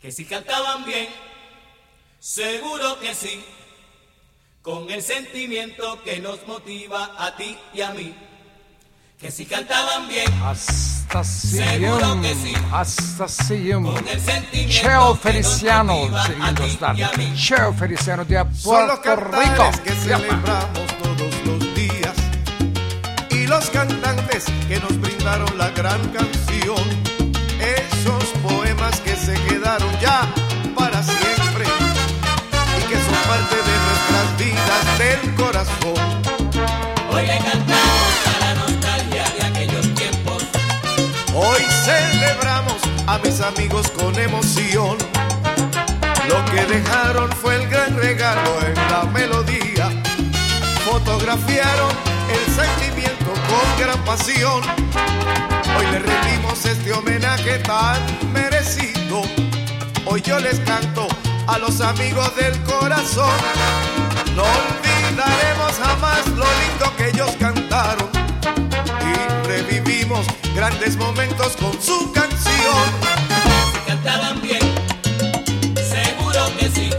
Que si cantaban bien, seguro que sí, con el sentimiento que nos motiva a ti y a mí. Que si cantaban bien, Hastasıyım, Seguro que sí. hastasıyım. con el sentimiento Cheo que nos Feliciano, motiva a ti y a mí. Cheo Feliciano de Puerto Rico. que celebramos todos los días y los cantantes que nos brindaron la gran canción. Mis amigos con emoción. Lo que dejaron fue el gran regalo en la melodía. Fotografiaron el sentimiento con gran pasión. Hoy le rendimos este homenaje tan merecido. Hoy yo les canto a los amigos del corazón. No olvidaremos jamás lo lindo que ellos cantaron revivimos grandes momentos con su canción. Si cantaban bien, seguro que sí,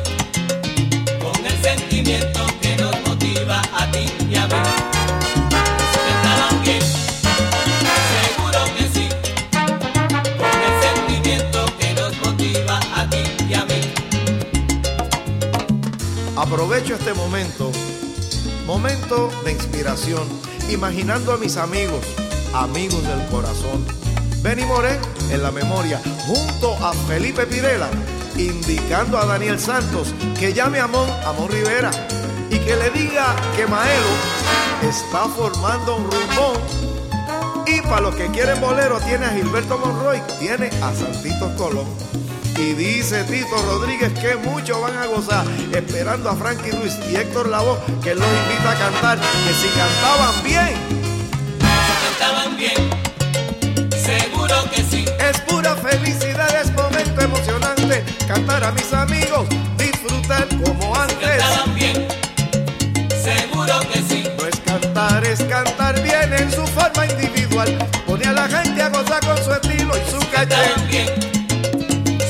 con el sentimiento que nos motiva a ti y a mí. Si cantaban bien, seguro que sí, con el sentimiento que nos motiva a ti y a mí. Aprovecho este momento, momento de inspiración, imaginando a mis amigos, amigos del corazón. Benny Moré en la memoria, junto a Felipe Pirela, indicando a Daniel Santos que llame a Amón, Amón Rivera, y que le diga que Maelo está formando un rumón. Y para los que quieren bolero, tiene a Gilberto Monroy, tiene a Santito Colón. Y dice Tito Rodríguez que muchos van a gozar, esperando a Frankie Ruiz y Héctor Lavoe, que los invita a cantar, que si cantaban bien, cantar a mis amigos, disfrutar como antes. cantaban bien, seguro que sí. No es cantar, es cantar bien en su forma individual, pone a la gente a gozar con su estilo y su caché. Bien,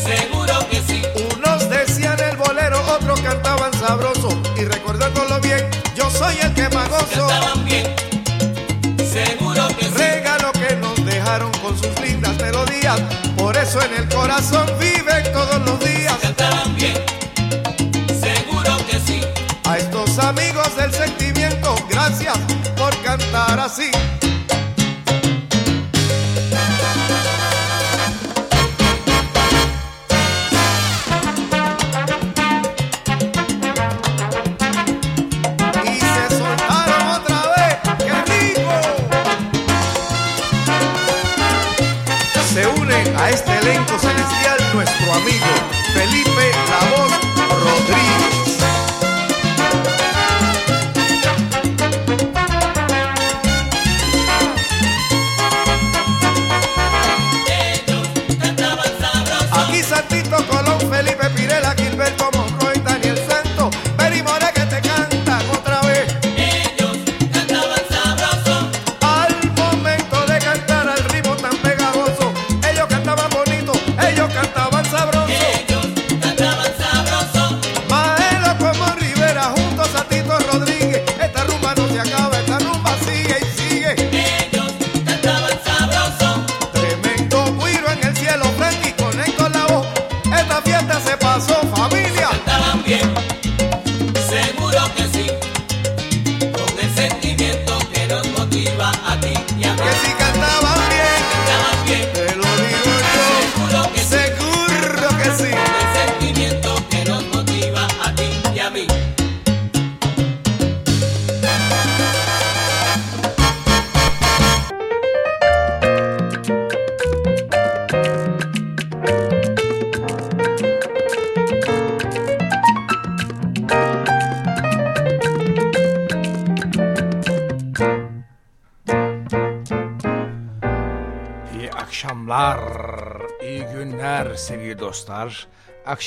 seguro que sí. Unos decían el bolero, otros cantaban sabroso. Y recordándolo bien, yo soy el que más gozo. Cantaban bien, seguro que sí. Regalo que nos dejaron con sus lindas melodías. Eso en el corazón viven todos los días. Cantaban bien, seguro que sí. A estos amigos del sentimiento, gracias por cantar así.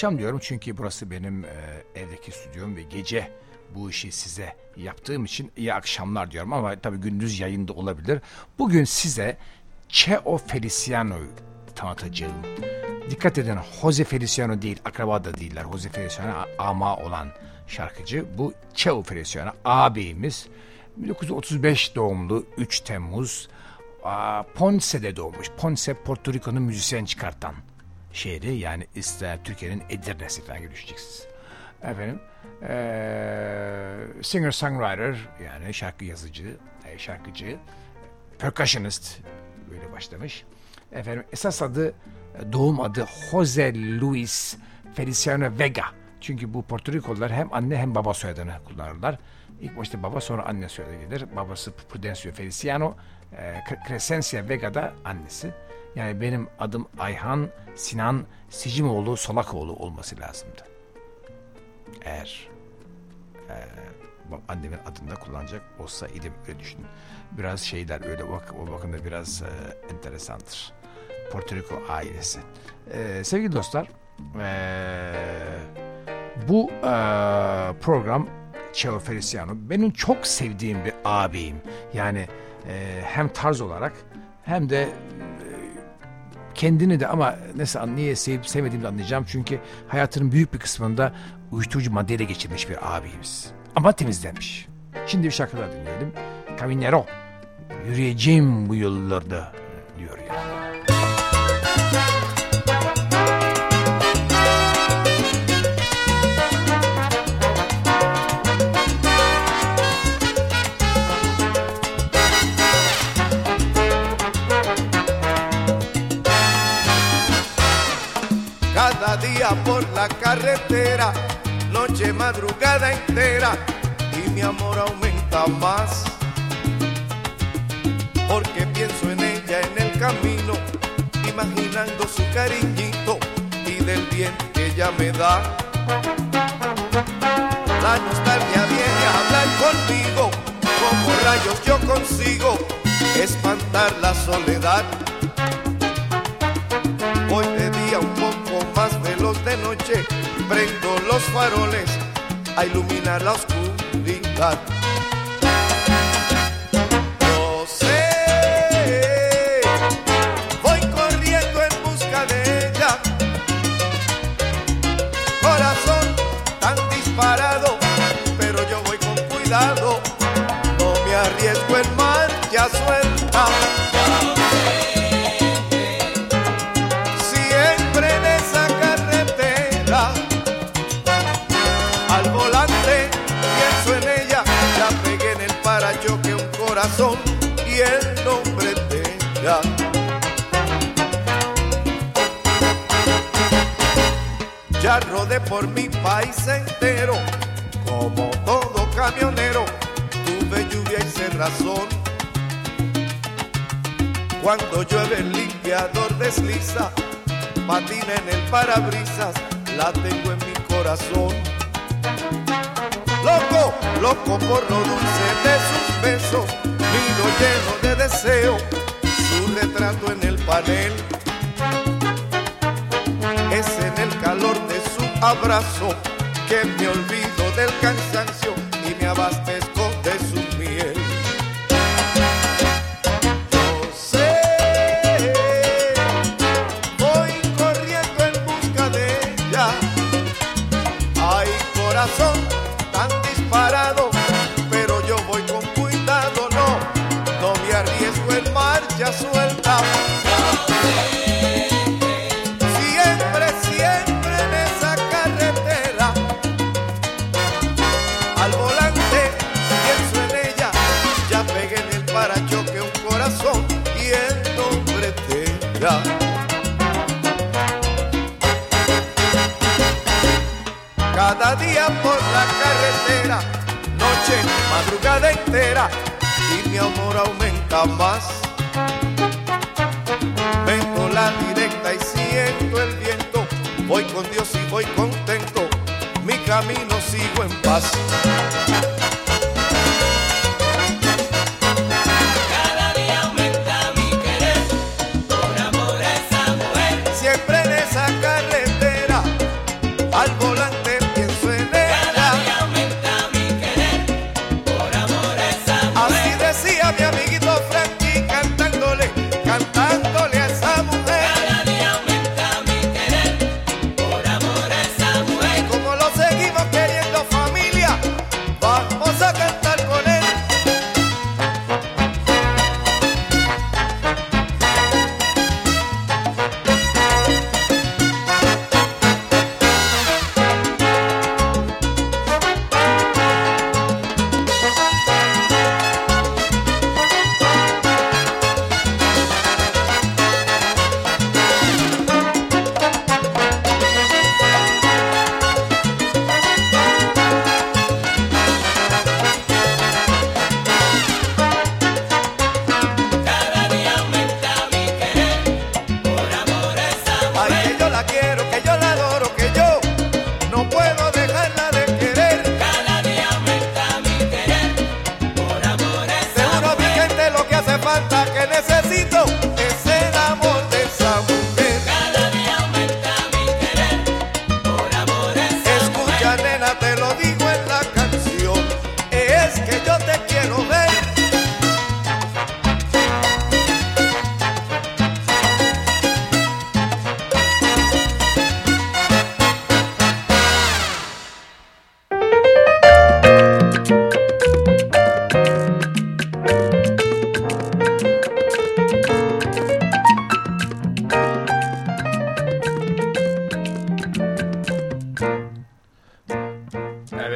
Akşam diyorum çünkü burası benim e, evdeki stüdyom ve gece bu işi size yaptığım için iyi akşamlar diyorum ama tabii gündüz yayında olabilir. Bugün size Cheo Feliciano tanıtacağım. Dikkat edin Jose Feliciano değil, akraba da değiller. Jose Feliciano ama olan şarkıcı. Bu Cheo Feliciano abimiz. 1935 doğumlu 3 Temmuz Ponce'de doğmuş. Ponce, Porto Rico'nun müzisyen çıkartan şehri. Yani ister Türkiye'nin Edirne'si falan gibi düşeceksiniz. Efendim, ee, singer-songwriter yani şarkı yazıcı, şarkıcı, percussionist böyle başlamış. Efendim esas adı doğum adı Jose Luis Feliciano Vega. Çünkü bu Porto Rikolular hem anne hem baba soyadını kullanırlar. İlk başta baba sonra anne soyadı gelir. Babası Prudencio Feliciano, e, Crescencia Vega da annesi. Yani benim adım Ayhan Sinan Sicimoğlu Solakoğlu olması lazımdı. Eğer e, annemin adında kullanacak olsa idim öyle düşünün. Biraz şeyler öyle bak, o bakımda biraz e, enteresandır. Porto Rico ailesi. E, sevgili dostlar, e, bu e, program Cheo Feliciano benim çok sevdiğim bir ağabeyim. Yani e, hem tarz olarak hem de kendini de ama nasıl niye sevip sevmediğimi anlayacağım. Çünkü hayatının büyük bir kısmında uyuşturucu maddeyle geçirmiş bir abimiz. Ama temizlenmiş. Şimdi bir şarkılar dinleyelim. Caminero, yürüyeceğim bu yollarda diyor yani. Por la carretera, noche, madrugada entera, y mi amor aumenta más. Porque pienso en ella en el camino, imaginando su cariñito y del bien que ella me da. La nostalgia viene a hablar conmigo, como rayos yo consigo espantar la soledad. Prendo los faroles a iluminar la oscuridad. Llueve el limpiador desliza, patina en el parabrisas, la tengo en mi corazón. Loco, loco por lo dulce de sus besos, miro lleno de deseo, su retrato en el panel. Es en el calor de su abrazo que me olvido del cansancio y me abastezco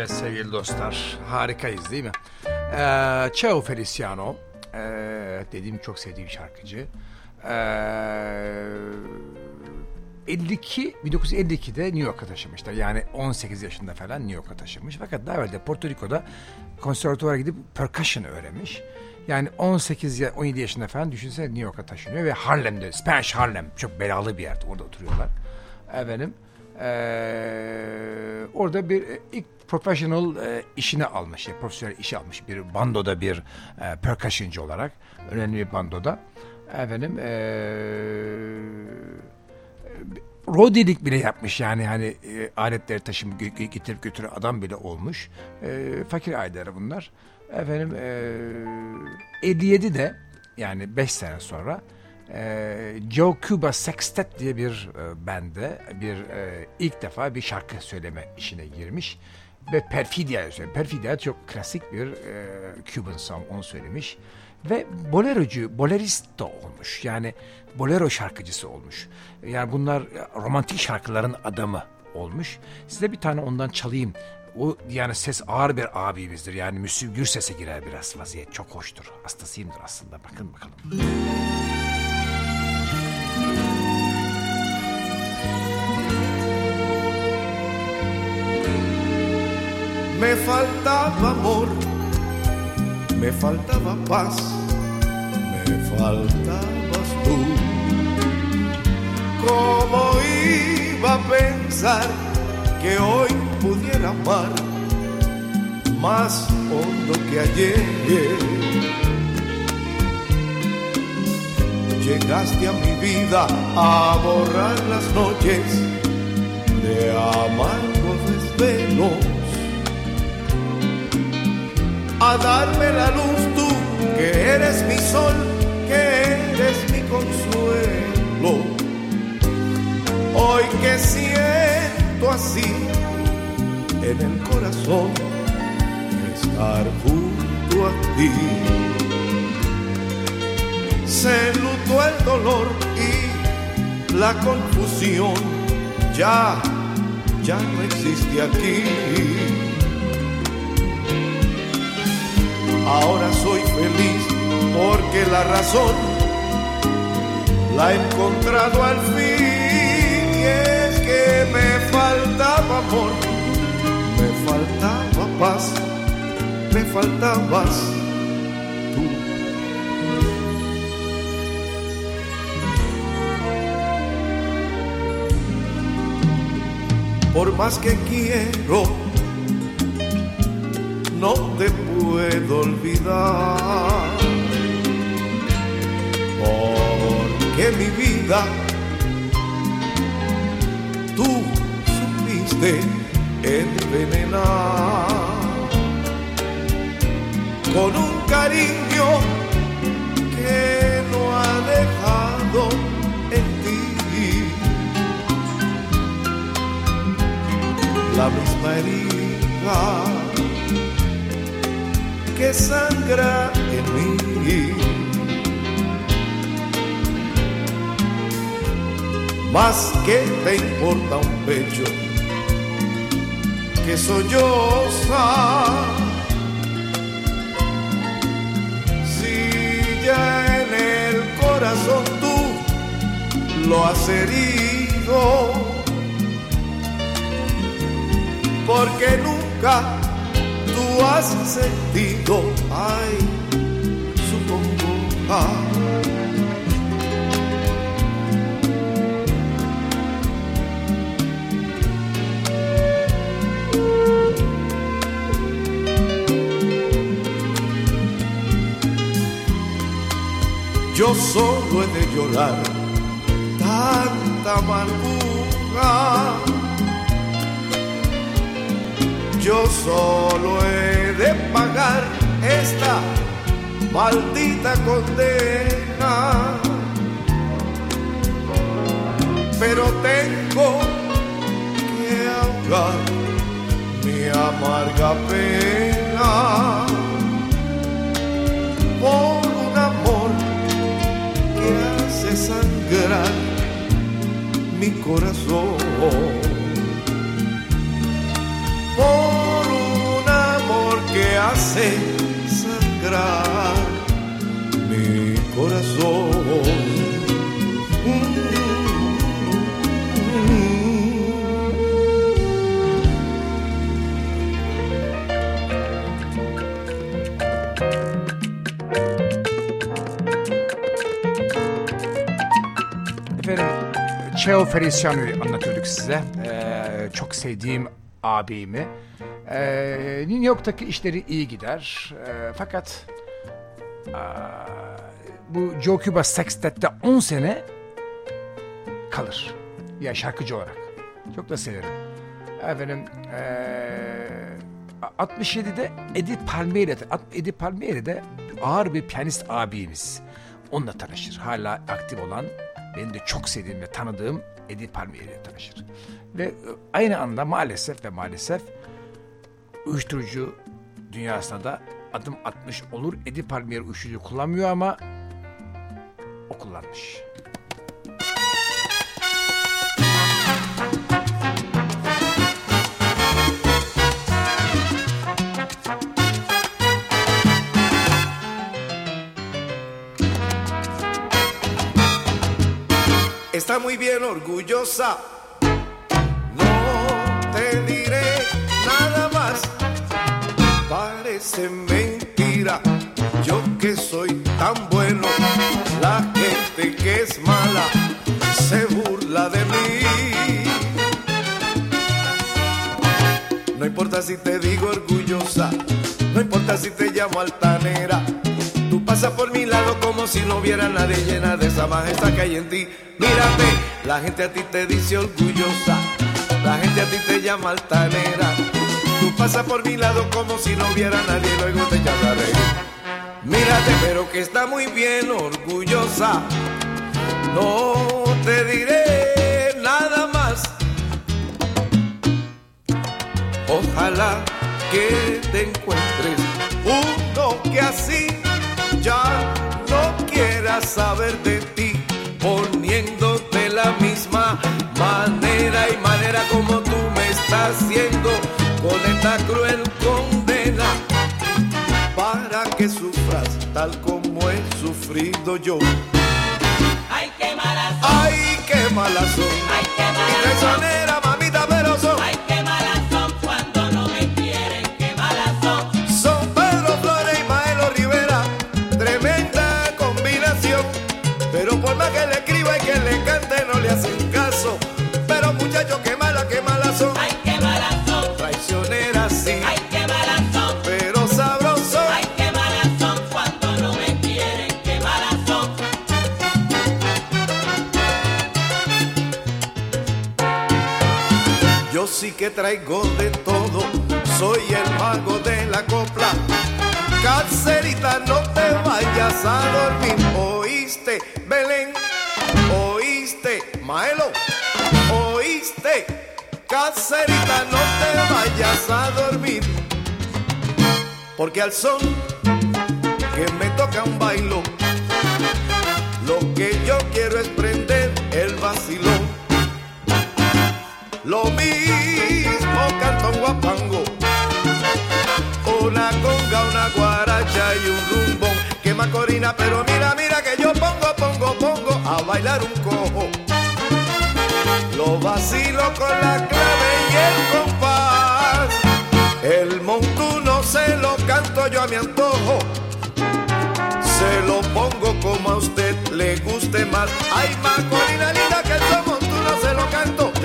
Evet sevgili dostlar harikayız değil mi? Ee, Cheo Feliciano ee, dediğim çok sevdiğim şarkıcı. Ee, 52 1952'de New York'a taşınmışlar. Yani 18 yaşında falan New York'a taşınmış. Fakat daha evvel de Porto Rico'da konservatuvara gidip percussion öğrenmiş. Yani 18 ya 17 yaşında falan düşünsene New York'a taşınıyor ve Harlem'de Spanish Harlem çok belalı bir yerde orada oturuyorlar. Efendim ee, orada bir e, ilk professional e, işini almış, yani profesyonel işi almış bir bandoda bir e, percussionci olarak önemli bir bandoda. Efendim e, Rodilik bile yapmış yani hani e, aletleri taşım getirip götüren adam bile olmuş. E, fakir aileleri bunlar. Efendim e, 57'de yani 5 sene sonra e, Joe Cuba Sextet diye bir e, bende bir e, ilk defa bir şarkı söyleme işine girmiş ve Perfidia söylüyor. Perfidia çok klasik bir e, Cuban song onu söylemiş ve bolerocu, boleristo olmuş. Yani bolero şarkıcısı olmuş. Yani bunlar e, romantik şarkıların adamı olmuş. Size bir tane ondan çalayım. O yani ses ağır bir abimizdir. Yani Müslüm Gürses'e girer biraz vaziyet. Çok hoştur. Hastasıyımdır aslında. Bakın bakalım. Me faltaba amor, me faltaba paz, me faltabas tú. ¿Cómo iba a pensar que hoy pudiera amar más hondo que ayer? Llegaste a mi vida a borrar las noches de amargos desvelos a darme la luz tú, que eres mi sol, que eres mi consuelo. Hoy que siento así en el corazón estar junto a ti. Se lutó el dolor y la confusión ya, ya no existe aquí. Ahora soy feliz porque la razón la he encontrado al fin y es que me faltaba amor, me faltaba paz, me faltabas tú. Por más que quiero te puedo olvidar. Porque mi vida tú supiste envenenar con un cariño que no ha dejado en ti la misma herida que sangra en mí. Más que te importa un pecho que solloza. Si ya en el corazón tú lo has herido, porque nunca tú has sentido, ay, supongo, ay. Yo solo he de llorar tanta amargura yo solo he de pagar esta maldita condena. Pero tengo que ahogar mi amarga pena por un amor que hace sangrar mi corazón. Hace sangrar mi corazón. Efendim Cheo Feliciano'yu anlatıyorduk size. Ee, çok sevdiğim abimi. Ee, New York'taki işleri iyi gider. Ee, fakat aa, bu Joe Cuba Sextet'te 10 sene kalır. Ya şarkıcı olarak. Çok da severim. Efendim ee, 67'de Eddie Palmieri, Eddie Palmieri de ağır bir piyanist abimiz. Onunla tanışır. Hala aktif olan, benim de çok sevdiğim ve tanıdığım Eddie Palmieri ile tanışır. Ve e, aynı anda maalesef ve maalesef uyuşturucu dünyasına da adım atmış olur. Eddie Palmieri uyuşturucu kullanmıyor ama o kullanmış. está muy bien orgullosa. No te diré Parece mentira, yo que soy tan bueno. La gente que es mala se burla de mí. No importa si te digo orgullosa, no importa si te llamo altanera. Tú pasas por mi lado como si no hubiera nadie llena de esa majestad que hay en ti. Mírate, la gente a ti te dice orgullosa, la gente a ti te llama altanera. Tú pasas por mi lado como si no hubiera nadie luego te reír. Mírate, pero que está muy bien orgullosa. No te diré nada más. Ojalá que te encuentres uno que así ya no quiera saber de ti, poniéndote la misma manera y manera como tú me estás haciendo con esta cruel condena, para que sufras tal como he sufrido yo. Ay, qué malas son. Ay, qué malas son. Ay, qué son. Yo sí que traigo de todo, soy el mago de la copla. Cacerita, no te vayas a dormir. ¿Oíste, Belén? ¿Oíste, Maelo? ¿Oíste? Cacerita, no te vayas a dormir. Porque al son que me toca un bailo, pero mira, mira que yo pongo, pongo, pongo a bailar un cojo. Lo vacilo con la clave y el compás. El montuno se lo canto yo a mi antojo. Se lo pongo como a usted le guste más. Ay, Macorina linda, que el montuno se lo canto.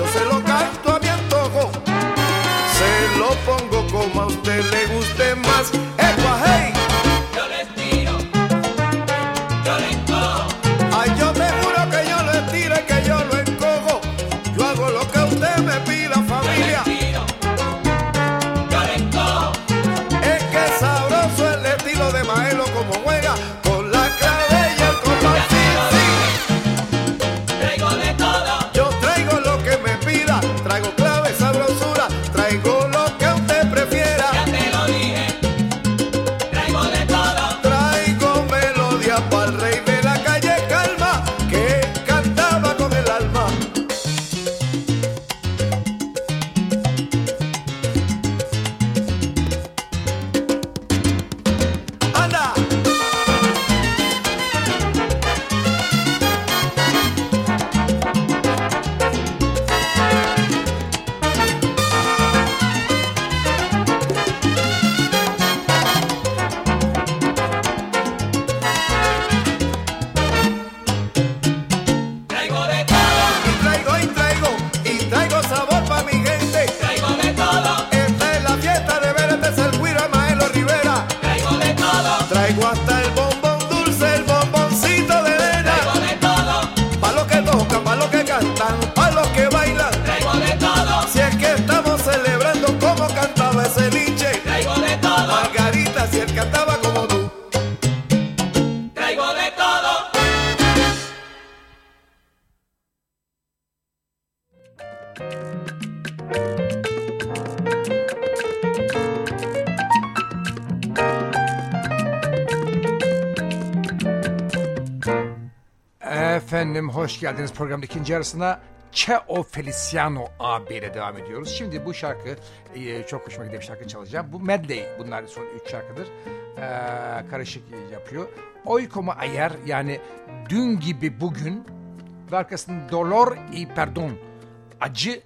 Para hoş geldiniz programın ikinci yarısına. Cheo Feliciano AB devam ediyoruz. Şimdi bu şarkı e, çok hoşuma giden bir şarkı çalacağım. Bu medley bunlar son üç şarkıdır. E, karışık yapıyor. Hoy como ayer yani dün gibi bugün ve arkasında dolor y perdon acı,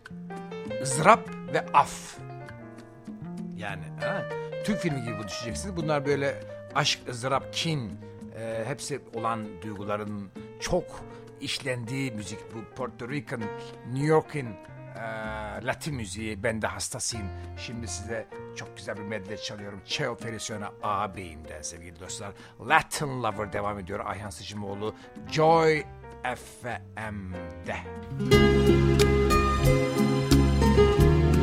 ızdırap ve af. Yani ha? Türk filmi gibi bu düşeceksiniz. Bunlar böyle aşk, ızdırap, kin e, hepsi olan duyguların çok işlendiği müzik. Bu Puerto Rican, New York'in e, Latin müziği. Ben de hastasıyım. Şimdi size çok güzel bir medley çalıyorum. Cheo Feliciano ağabeyimden sevgili dostlar. Latin Lover devam ediyor. Ayhan Sıcımoğlu Joy FM'de.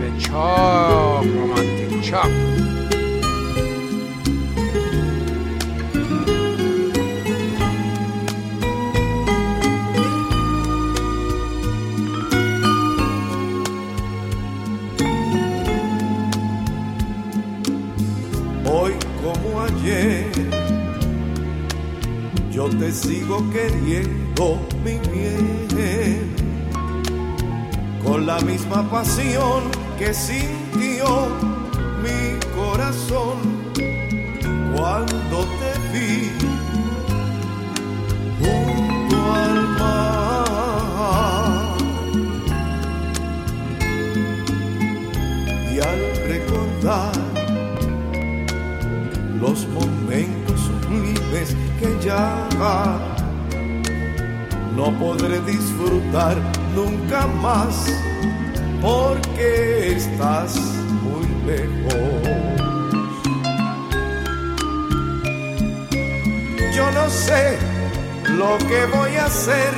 Ve çok romantik, çok. Te sigo queriendo, mi bien, con la misma pasión que sintió mi corazón cuando te vi que ya no podré disfrutar nunca más porque estás muy lejos. Yo no sé lo que voy a hacer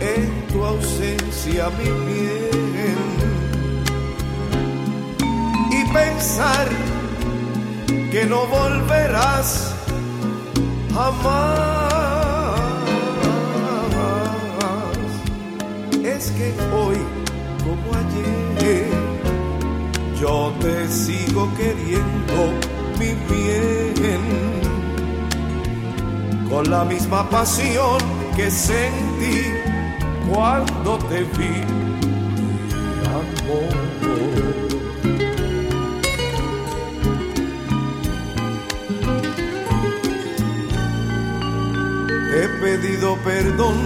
en tu ausencia, mi bien. Y pensar que no volverás jamás. Es que hoy, como ayer, yo te sigo queriendo, mi bien, con la misma pasión que sentí cuando te vi, mi amor. Pedido perdón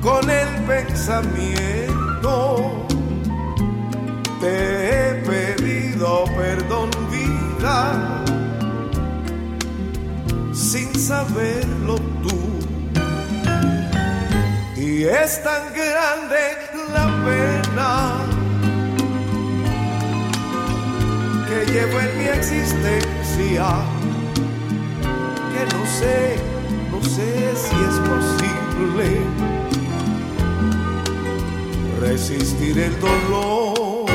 con el pensamiento. Te he pedido perdón, vida, sin saberlo tú. Y es tan grande la pena que llevo en mi existencia sé, no sé si es posible resistir el dolor.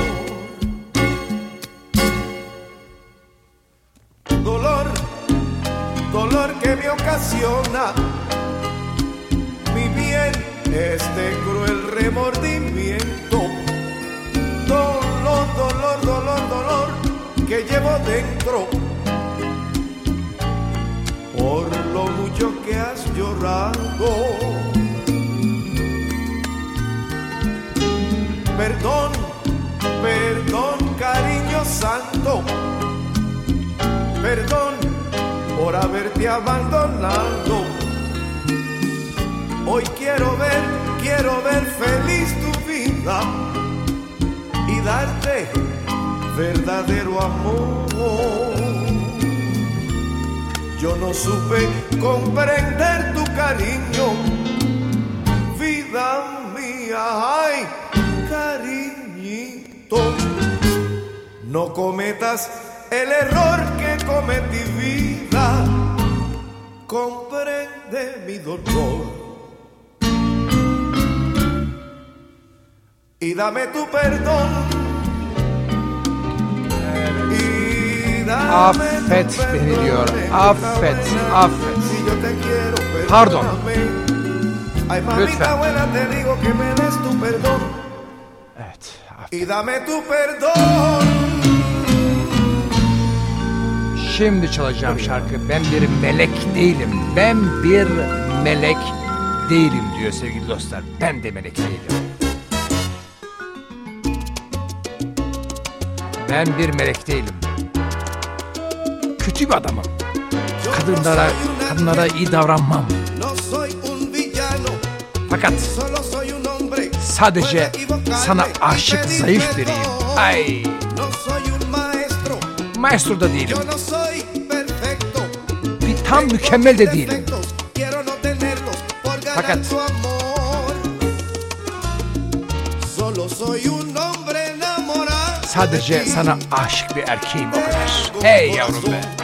Dolor, dolor que me ocasiona mi bien este cruel remordimiento. Dolor, dolor, dolor, dolor que llevo dentro por lo mucho que has llorado. Perdón, perdón, cariño santo. Perdón por haberte abandonado. Hoy quiero ver, quiero ver feliz tu vida y darte verdadero amor. Yo no supe comprender tu cariño, vida mía, ay, cariñito. No cometas el error que cometí, vida. Comprende mi dolor. Y dame tu perdón. Affet beni diyor. Affet, affet. Pardon. Lütfen. Evet. affet. Şimdi çalacağım şarkı ben bir melek değilim. Ben bir melek değilim diyor sevgili dostlar. Ben de melek değilim. Ben bir melek değilim kötü bir adamım. Kadınlara, kadınlara iyi davranmam. Fakat sadece sana aşık zayıf biriyim. Ay. Maestro da değilim. Bir tam mükemmel de değilim. Fakat Sadece sana aşık bir erkeğim o kadar. Hey yavrum be.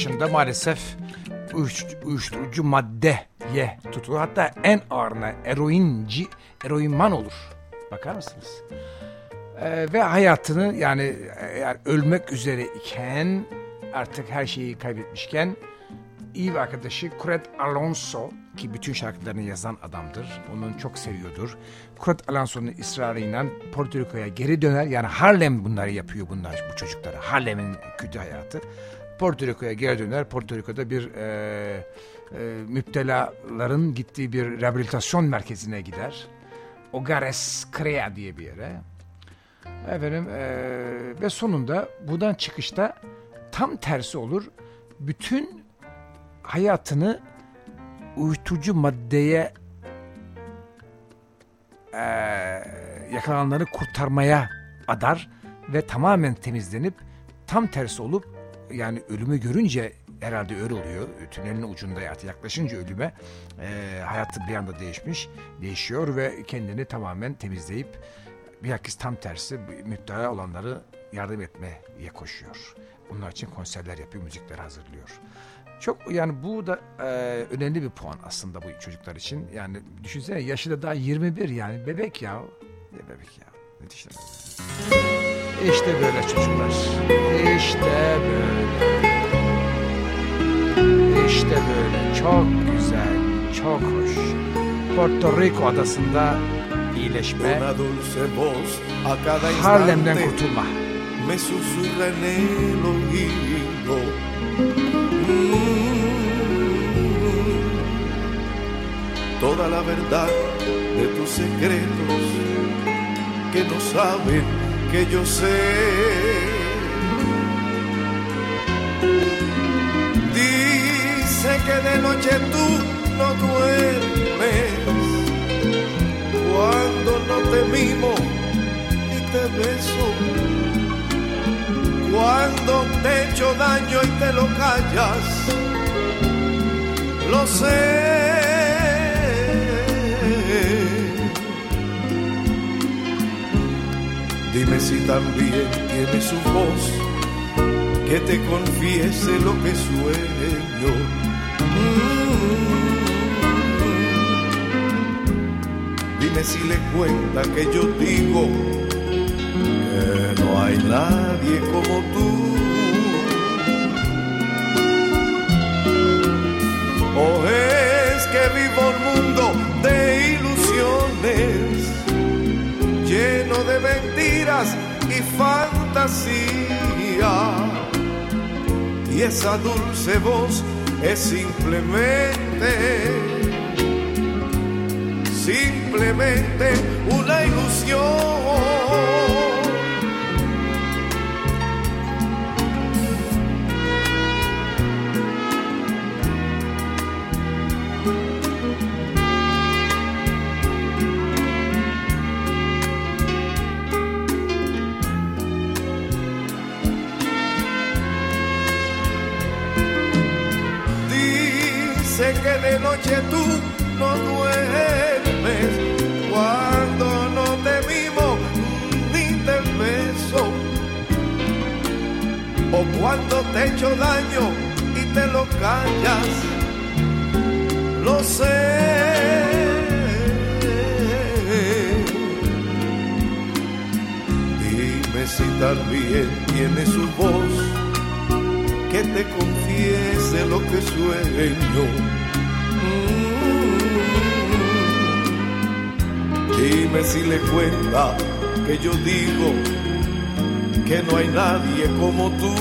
İşte 21 yaşında maalesef uyuşturucu maddeye tutuluyor. Hatta en ağırına eroinci, eroinman olur. Bakar mısınız? Ee, ve hayatını yani, yani ölmek üzere iken artık her şeyi kaybetmişken iyi bir arkadaşı Kuret Alonso ki bütün şarkılarını yazan adamdır. Onun çok seviyordur. Kuret Alonso'nun ısrarıyla Porto Rico'ya geri döner. Yani Harlem bunları yapıyor bunlar bu çocuklara. Harlem'in kötü hayatı. Porto Rico'ya geri döner. Porto Rico'da bir e, e, müptelaların gittiği bir rehabilitasyon merkezine gider. Ogares Crea diye bir yere. Efendim e, ve sonunda buradan çıkışta tam tersi olur. Bütün hayatını uyuşturucu maddeye e, yakalananları kurtarmaya adar ve tamamen temizlenip tam tersi olup yani ölümü görünce herhalde öyle oluyor. Tünelin ucunda yaklaşınca ölüme e, hayatı bir anda değişmiş, değişiyor ve kendini tamamen temizleyip bilakis tam tersi müptela olanları yardım etmeye koşuyor. Bunlar için konserler yapıyor, müzikler hazırlıyor. Çok yani bu da e, önemli bir puan aslında bu çocuklar için. Yani düşünsene yaşı da daha 21 yani bebek ya. Ne bebek ya. Ne düşünün. İşte böyle çocuklar. İşte böyle. İşte böyle. Çok güzel. Çok hoş. Porto Rico adasında iyileşme. Harlem'den kurtulma. Oído. Toda la verdad de tus secretos que no saben que yo sé. Dice que de noche tú no duermes cuando no te mimo y te beso. Cuando te echo daño y te lo callas, lo sé. Dime si también tiene su voz que te confiese lo que sueño. Mm. Dime si le cuenta que yo digo que no hay nadie como tú. O es que vivo Y esa dulce voz es simplemente, simplemente una ilusión. Noche tú no duermes cuando no te mimo ni te beso o cuando te echo daño y te lo callas. Lo sé. Dime si también tiene su voz que te confiese lo que sueño. Dime si le cuenta que yo digo que no hay nadie como tú.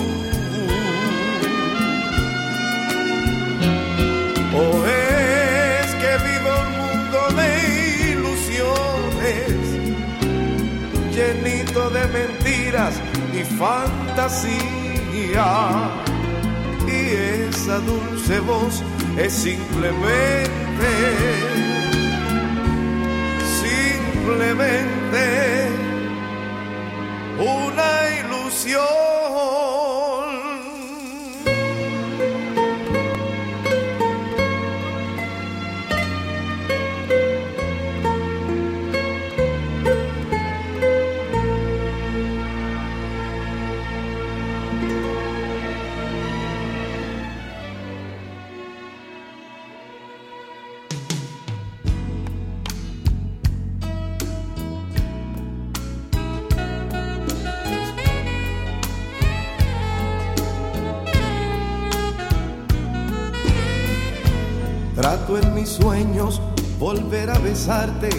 O es que vivo un mundo de ilusiones, llenito de mentiras y fantasía y esa dulce voz es simplemente, simplemente una ilusión. Mis sueños volver a besarte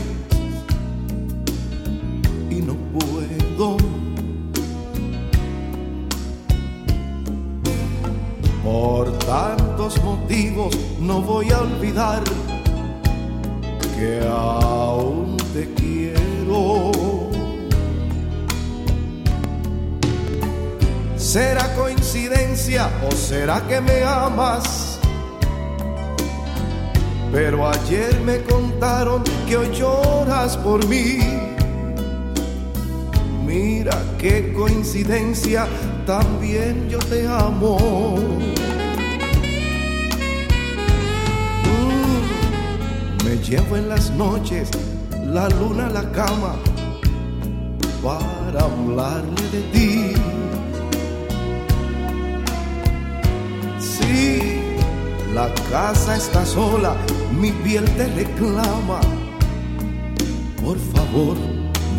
y no puedo. Por tantos motivos no voy a olvidar que aún te quiero. ¿Será coincidencia o será que me amas? Pero ayer me contaron que hoy lloras por mí. Mira qué coincidencia, también yo te amo. Mm, me llevo en las noches la luna a la cama para hablarle de ti. Sí, la casa está sola, mi piel te reclama. Por favor,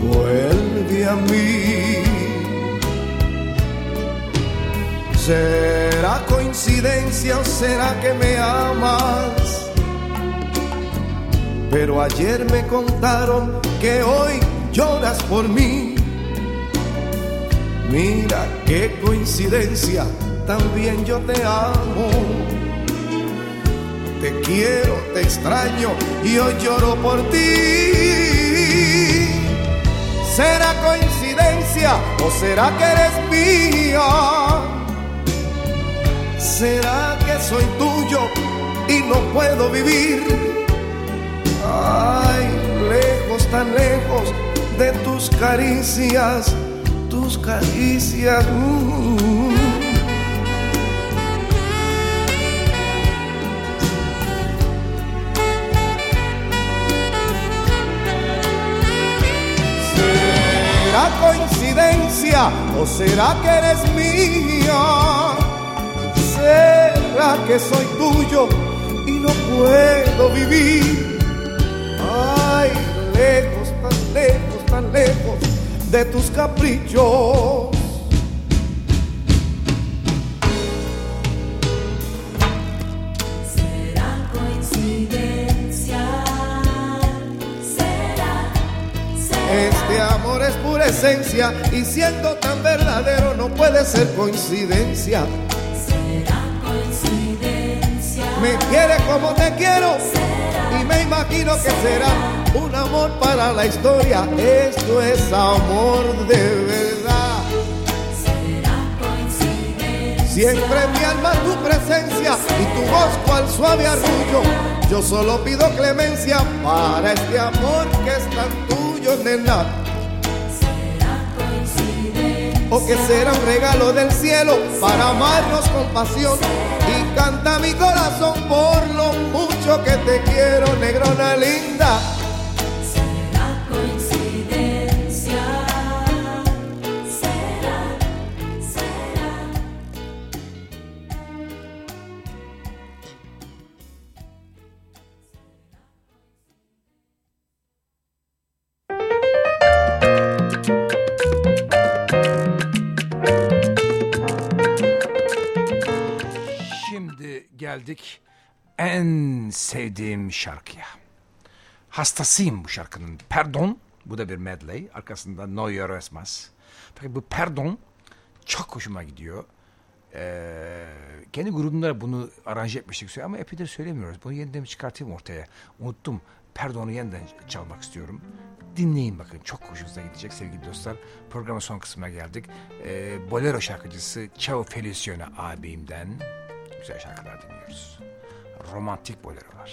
vuelve a mí. ¿Será coincidencia o será que me amas? Pero ayer me contaron que hoy lloras por mí. Mira qué coincidencia, también yo te amo. Te quiero, te extraño y hoy lloro por ti. ¿Será coincidencia o será que eres mía? ¿Será que soy tuyo y no puedo vivir? Ay, lejos, tan lejos de tus caricias, tus caricias. mm. O será que eres mía? ¿Será que soy tuyo y no puedo vivir? Ay, lejos, tan lejos, tan lejos de tus caprichos. Esencia y siendo tan verdadero no puede ser coincidencia. será coincidencia, Me quiere como te quiero y me imagino que será un amor para la historia. Esto es amor de verdad. será coincidencia, Siempre en mi alma tu presencia y tu voz cual suave arrullo. Yo solo pido clemencia para este amor que es tan tuyo, nena. O que será un regalo del cielo para amarnos con pasión. Y canta mi corazón por lo mucho que te quiero, negrona linda. En sevdiğim şarkıya. Hastasıyım bu şarkının. Pardon. Bu da bir medley. Arkasında No Resmas. Fakat bu Pardon çok hoşuma gidiyor. Ee, kendi grubumda bunu aranje etmiştik ama epeydir söylemiyoruz. Bunu yeniden çıkartayım ortaya. Unuttum. Pardon'u yeniden çalmak istiyorum. Dinleyin bakın. Çok hoşunuza gidecek sevgili dostlar. Programın son kısmına geldik. Ee, Bolero şarkıcısı Chao Feliciano abimden güzel şarkılar dinliyoruz. Romantik bolerolar.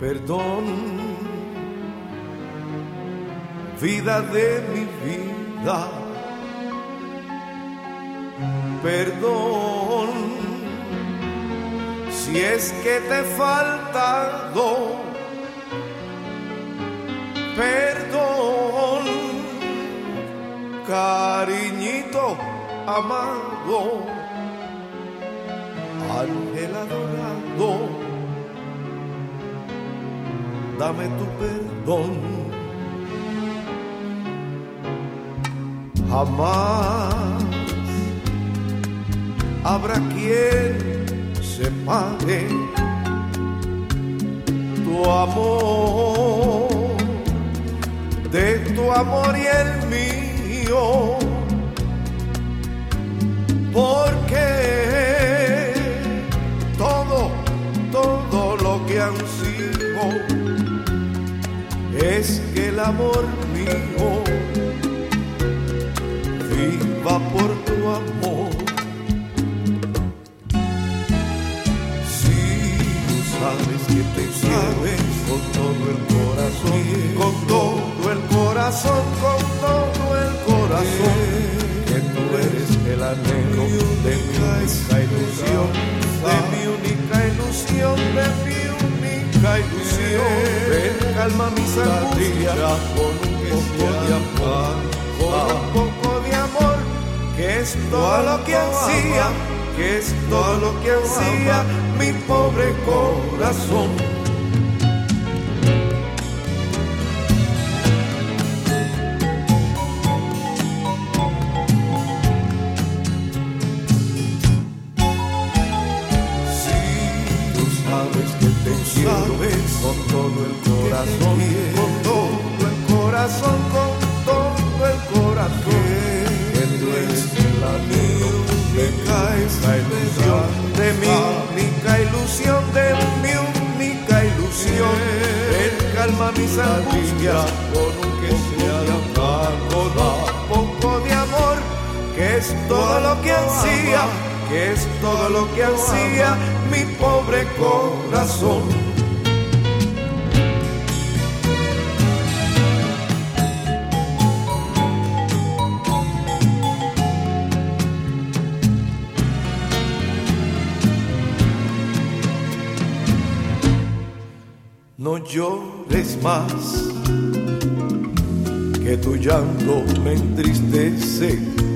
Perdón, vida de mi vida. Perdón, si es que te he faltado. Perdón, cariñito amado. ángel adorado, dame tu perdón. Jamás habrá quien se pague tu amor, de tu amor y el mío, porque todo, todo lo que ansío es que el amor mío viva por tu amor. Que te sabes con todo el corazón, con todo el corazón, con todo el corazón, que tú eres el anhelo de mi única ilusión, de mi única ilusión, de mi única ilusión. Ven, calma mis angustias. con un poco de amor, con un poco de amor, que es todo lo que ansía, que es todo lo que ansía mi pobre corazón. Lo que es todo lo que ansía mi pobre corazón. No llores más, que tu llanto me entristece.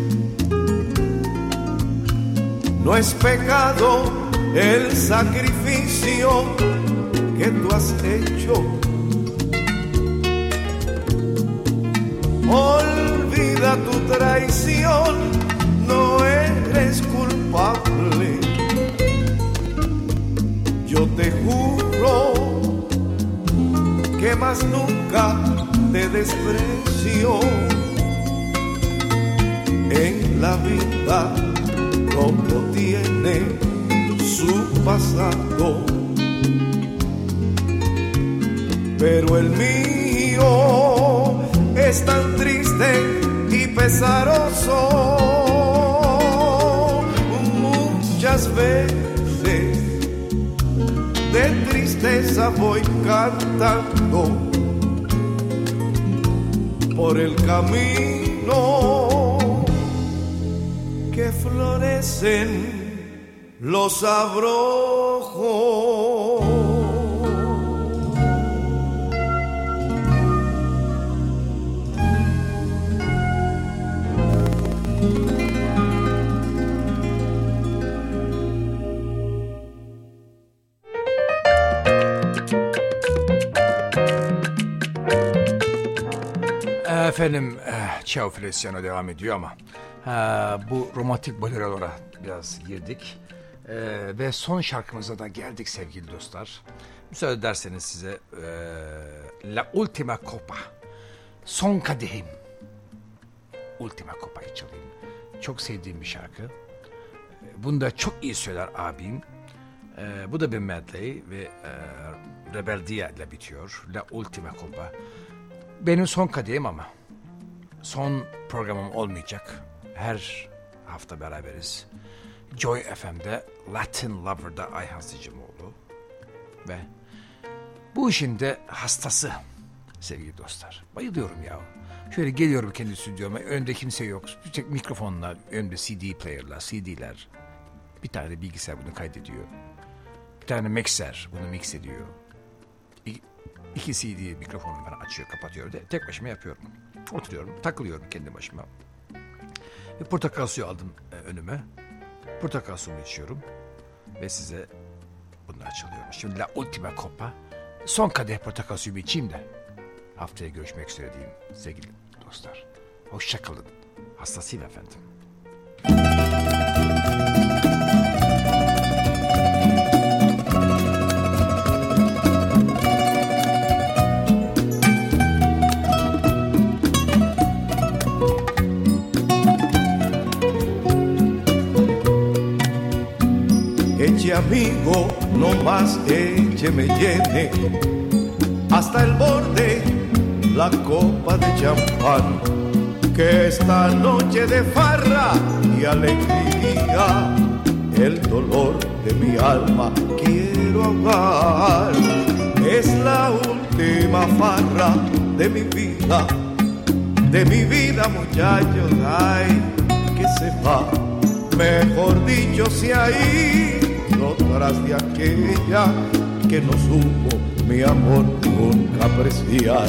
No es pecado el sacrificio que tú has hecho. Olvida tu traición, no eres culpable. Yo te juro que más nunca te desprecio en la vida todo tiene su pasado. Pero el mío es tan triste y pesaroso. Muchas veces de tristeza voy cantando por el camino que florecen los abrojos. Efendim, eh, Ciao Feliciano devam ediyor ama eh, bu romantik bolerolara biraz girdik. Eh, ve son şarkımıza da geldik sevgili dostlar. Müsaade ederseniz size eh, La Ultima Copa, Son Kadehim, Ultima Copa'yı çalayım. Çok sevdiğim bir şarkı. Eh, Bunu da çok iyi söyler abim. Eh, bu da bir medley ve eh, Rebeldia ile bitiyor. La Ultima Copa. Benim son kadehim ama son programım olmayacak. Her hafta beraberiz. Joy FM'de Latin Lover'da Ayhan Sicimoğlu ve bu işin de hastası sevgili dostlar. Bayılıyorum ya. Şöyle geliyorum kendi stüdyoma. Önde kimse yok. Bir tek mikrofonla, önde CD player'lar, CD'ler. Bir tane bilgisayar bunu kaydediyor. Bir tane mixer bunu mix ediyor. İ- İki CD mikrofonu bana açıyor, kapatıyor. De, tek başıma yapıyorum. Oturuyorum, takılıyorum kendi başıma. Bir portakal suyu aldım e, önüme. Portakal suyumu içiyorum. ve size bunları çalıyorum. Şimdi La Ultima Copa. Son kadeh portakal suyu bir içeyim de. Haftaya görüşmek üzere diyeyim sevgili dostlar. Hoşçakalın. Hastasıyım efendim. Amigo, no más eche me llene hasta el borde la copa de champán. Que esta noche de farra y alegría, el dolor de mi alma quiero ahogar. Es la última farra de mi vida, de mi vida muchachos, ay, que se va. Mejor dicho, se ha tras de aquella que no supo mi amor nunca apreciar.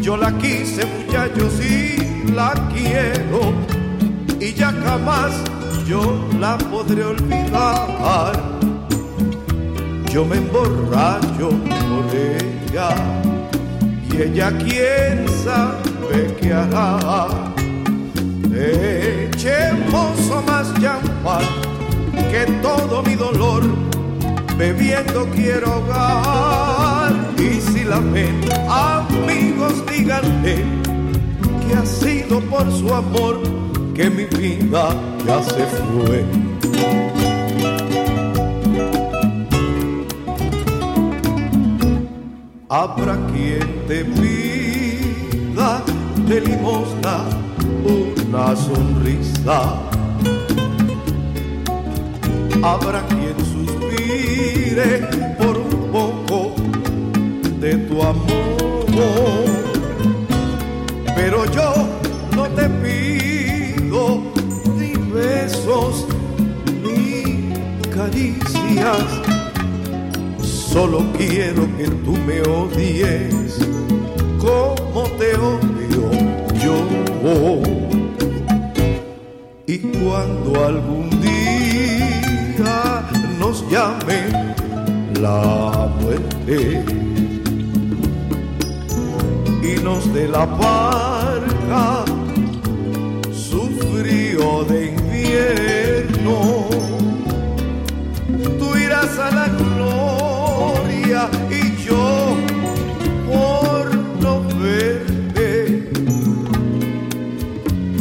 Yo la quise, muchachos, y la quiero, y ya jamás yo la podré olvidar. Yo me emborracho por ella, y ella quién sabe qué hará. Echemos más champán que todo mi dolor bebiendo quiero ahogar. Y si la ven, amigos, díganle que ha sido por su amor que mi vida ya se fue. Habrá quien te pida de limosna una sonrisa. Habrá quien suspire por un poco de tu amor. Pero yo no te pido ni besos ni caricias. Solo quiero que tú me odies dé la barca su frío de invierno, tú irás a la gloria y yo por no verte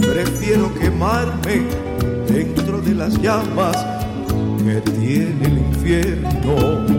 prefiero quemarme dentro de las llamas que tiene el infierno.